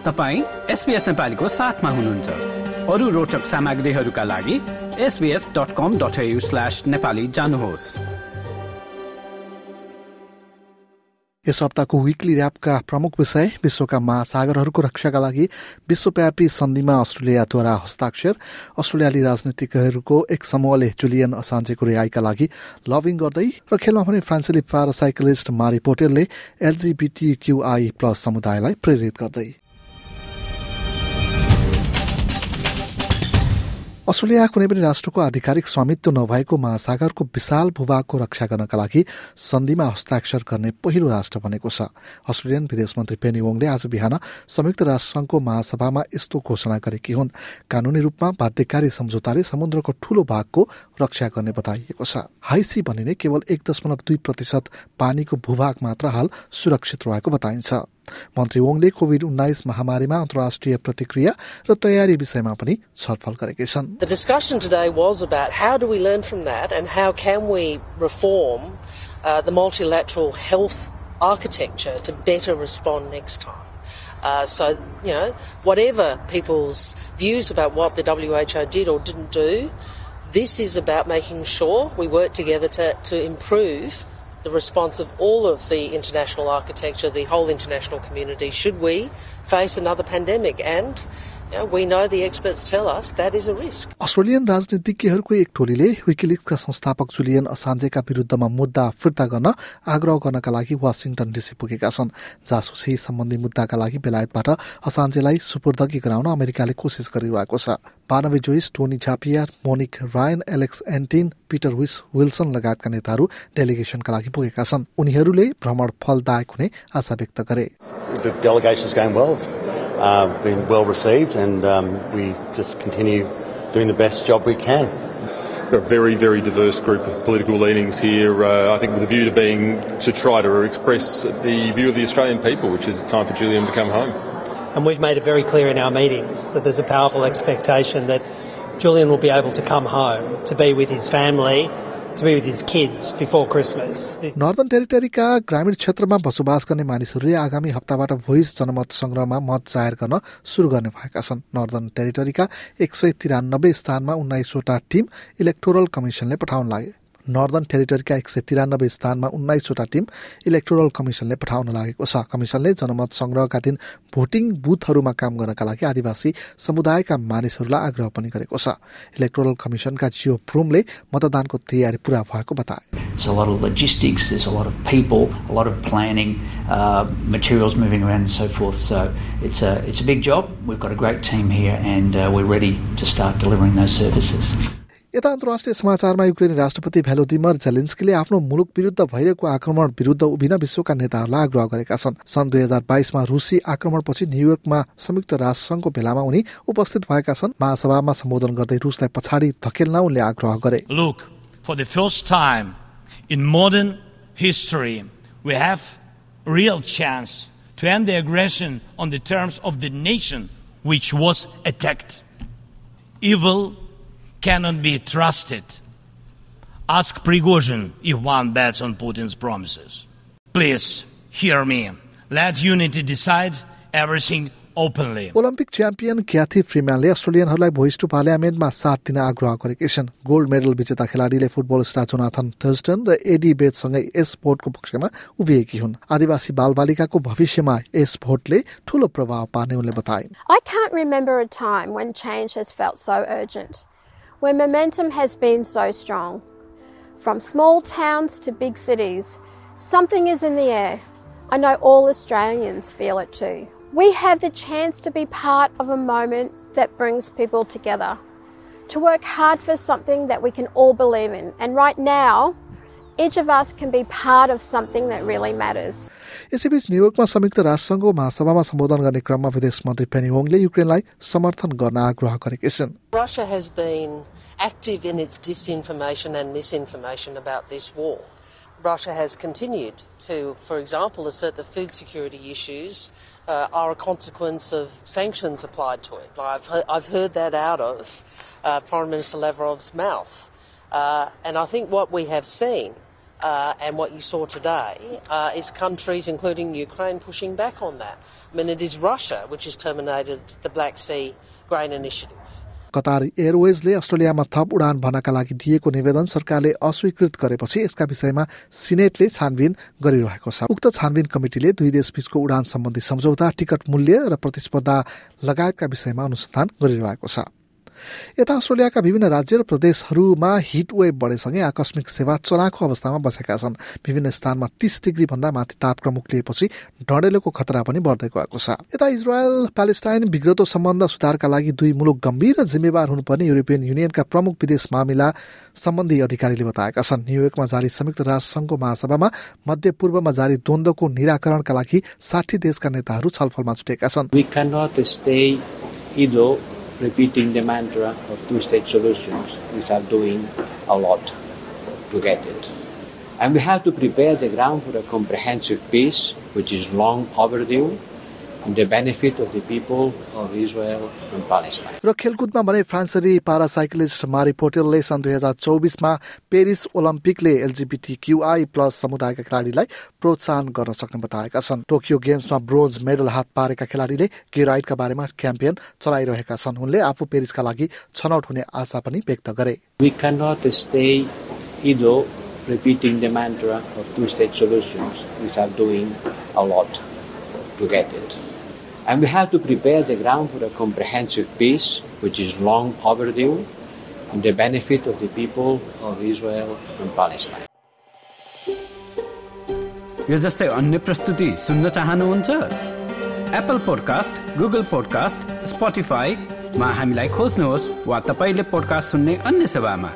तपाईँ एसपिएस नेपालीको हुनुहुन्छ। अरू रोचक सामग्रीहरूका लागि एसबिएस डट जानुहोस्। यस हप्ताको विकली ऱ्यापका प्रमुख विषय विश्वका महासागरहरूको रक्षाका लागि विश्वव्यापी सन्धिमा अस्ट्रेलियाद्वारा हस्ताक्षर। अस्ट्रेलियाली राजनीतिकहरूको एक समूहले जुलियन असान्जेको रिहाईका लागि लभिङ गर्दै र खेलमा भने फ्रान्सेली प्यारासाइक्लिस्ट मारी पोटेलले एलजिबिटिक्युआई प्लस समुदायलाई प्रेरित गर्दै। अस्ट्रेलिया कुनै पनि राष्ट्रको आधिकारिक स्वामित्व नभएको महासागरको विशाल भूभागको रक्षा गर्नका लागि सन्धिमा हस्ताक्षर गर्ने पहिलो राष्ट्र बनेको छ। अस्ट्रेलियन विदेश मन्त्री पेनी वोङले आज बिहान संयुक्त राष्ट्रसंघको महासभामा यस्तो घोषणा गरेकी हुन्। कानूनी रूपमा बाध्यकारी सम्झौताले समुद्रको ठूलो भागको रक्षा गर्ने बताइएको छ। हाइसी भनिने केवल एक दशमलव दुई प्रतिशत पानीको भूभाग मात्र हाल सुरक्षित रहेको बताइन्छ। मन्त्री वोङले कोभिड उन्नाइस महामारीमा अन्तर्राष्ट्रिय प्रतिक्रिया र तयारी विषयमा पनि छलफल गरेकै छन् The discussion today was about how do we learn from that and how can we reform uh, the multilateral health architecture to better respond next time. Uh, so, you know, whatever people's views about what the WHO did or didn't do, this is about making sure we work together to, to improve the response of all of the international architecture, the whole international community, should we face another pandemic. And you know, we know the experts tell us that is a risk. Australian राजनीतिज्ञहरूको एक टोलीले विकिलिक्सका संस्थापक Julian असान्जेका विरुद्धमा मुद्दा फिर्ता गर्न आग्रह गर्नका लागि वासिङटन डिसी पुगेका छन्। जासुसी सम्बन्धी मुद्दाका लागि बेलायतबाट असान्जेलाई सुपुर्दगी गराउन अमेरिकाले कोसिस गरिरहेको छ। बानवे Joyce Tony झापिया Monique Ryan Alex Antin Peter विस विल्सन लगायतका नेताहरू डेलिगेसनका लागि पुगेका छन्। उनीहरूले भ्रमण फलदायक हुने आशा व्यक्त गरे। The delegation's going well, uh, been well received, and um, we just continue doing the best job we can. We've got a very, very diverse group of political leanings here. Uh, I think with a view to being to try to express the view of the Australian people, which is it's time for Julian to come home. And we've made it very clear in our meetings that there's a powerful expectation that Julian will be able to come home to be with his family, northern टेरिटरीका ग्रामीण क्षेत्रमा बसोबास गर्ने मानिसहरूले आगामी हप्ताबाट voice जनमत संग्रहमा मत जाहेर गर्न शुरू गर्ने भएका छन्। नर्दन टेरिटरीका एक सय तिरानब्बे स्थानमा उन्नाइसवटा टिम इलेक्टोरल कमिसनले पठाउन लागे। नर्दन टेरिटरीका एक सय तिरानब्बे स्थानमा उन्नाइसवटा टिम इलेक्टोरल कमिसनले पठाउन लागेको छ कमिसनले जनमत संग्रहका दिन भोटिङ बुथहरूमा काम गर्नका लागि आदिवासी समुदायका मानिसहरूलाई आग्रह पनि गरेको छ इलेक्टोरल कमिसनका जियो प्रुमले मतदानको तयारी पूरा भएको बताए uh, it's a big job. We've got a great team here and uh, we're ready to start delivering those services. यता अन्तर्राष्ट्रिय समाचारमा युक्रेनी राष्ट्रपति भ्यालोदिमर जेलेन्स्कीले आफ्नो मुलुक विरुद्ध भइरहेको आक्रमण विरुद्ध उभिन विश्वका नेताहरूलाई आग्रह गरेका छन्। सन् दुई हजार बाइसमा रुसी आक्रमणपछि न्युयोर्कमा संयुक्त राष्ट्रसंघको भेलामा उनी उपस्थित भएका छन्। महासभामा सम्बोधन गर्दै रुसलाई पछाडि धकेल्न उनले आग्रह गरे। Look, for the first time in modern history, we have real chance to end the aggression on the terms of the nation which was attacked. Evil cannot be trusted. Ask Prigozhin if one bets on Putin's promises. Please hear me. Let unity decide everything openly. Olympic champion Cathy फ्रिम्यानले अस्ट्रेलियनहरूलाई voice to पार्लियामेन्टमा साथ दिन आग्रह गरेकी छन् gold medal विजेता खेलाडीले football star Jonathan Thurston र एडी बेटसँगै यस भोटको पक्षमा उभिएकी हुन् आदिवासी बालबालिकाको भविष्यमा यस भोटले ठूलो प्रभाव पार्ने उनले बताए I can't remember a time when change has felt so urgent, when momentum has been so strong. From small towns to big cities, something is in the air. I know all Australians feel it too. We have the chance to be part of a moment that brings people together, to work hard for something that we can all believe in. And right now, each of us can be part of something that really matters. यसैबीच न्युयोर्कमा संयुक्त राष्ट्रसङ्घको महासभामा सम्बोधन गर्ने क्रममा विदेश मन्त्री Penny होङले युक्रेनलाई समर्थन गर्न आग्रह गरेकी छिन् Russia has been active in its disinformation and misinformation about this war. Russia has continued to, for example, assert that food security issues uh, are a consequence of sanctions applied to it. I've heard, I've heard that out of uh, Foreign Minister Lavrov's mouth. Uh, and I think what we have seen Uh, and what you saw today uh, is countries, including Ukraine, pushing back on that. I mean, it is Russia which has terminated the Black Sea Grain Initiative. Qatar एयरवेजले अस्ट्रेलियामा थप उडान भन्नका लागि दिएको निवेदन सरकारले अस्वीकृत गरेपछि यसका विषयमा सिनेटले छानबिन गरिरहेको छ उक्त छानबिन कमिटिले दुई देशबीचको उडान सम्बन्धी सम्झौता टिकट मूल्य र प्रतिस्पर्धा लगायतका विषयमा अनुसन्धान गरिरहेको छ यता अस्ट्रेलियाका विभिन्न राज्य र प्रदेशहरूमा हिट वेभ बढेसँगै आकस्मिक सेवा चनाखो अवस्थामा बसेका छन्। विभिन्न स्थानमा तीस डिग्री भन्दा माथि तापक्रम उक्लिएपछि डढेलोको खतरा पनि बढ्दै गएको छ। यता इजरायल प्यालेस्टाइन बिग्रतो सम्बन्ध सुधारका लागि दुई मुलुक गम्भीर र जिम्मेवार हुनुपर्ने युरोपियन युनियनका प्रमुख विदेश मामिला सम्बन्धी अधिकारीले बताएका छन्। न्युयोर्कमा जारी संयुक्त राष्ट्र संघको महासभामा मध्य पूर्वमा जारी द्वन्द्वको निराकरणका लागि साठी देशका नेताहरू छलफलमा छुटेका छन्। Repeating the mantra of two-state solutions without doing a lot to get it. And we have to prepare the ground for a comprehensive peace, which is long overdue, the benefit of the people of Israel and Palestine. र खेलकुदमा भने फ्रान्सेली पारासाइक्लिस्ट मारी पोटेलले सन् दुई हजार चौबिसमा Paris ओलम्पिकले LGBT QI plus समुदायका खेलाडीलाई प्रोत्साहन गर्न सक्ने बताएका छन् टोकियो गेम्समा ब्रोन्ज मेडल हात पारेका खेलाडीले गेराइडका बारेमा क्याम्पेन चलाइरहेका छन् उनले आफू पेरिसका लागि छनौट हुने आशा पनि व्यक्त गरे We cannot stay idle repeating the mantra of two-state solutions doing a lot to get it. And we have to prepare the ground for a comprehensive peace, which is long overdue, in the benefit of the people of Israel and Palestine. यो जस्तै अन्य प्रस्तुति सुन्न चाहनुहुन्छ Apple podcast Google podcast स्पोटिफाईमा हामीलाई खोज्नुहोस् वा तपाईँले पोडकास्ट सुन्ने अन्य सेवामा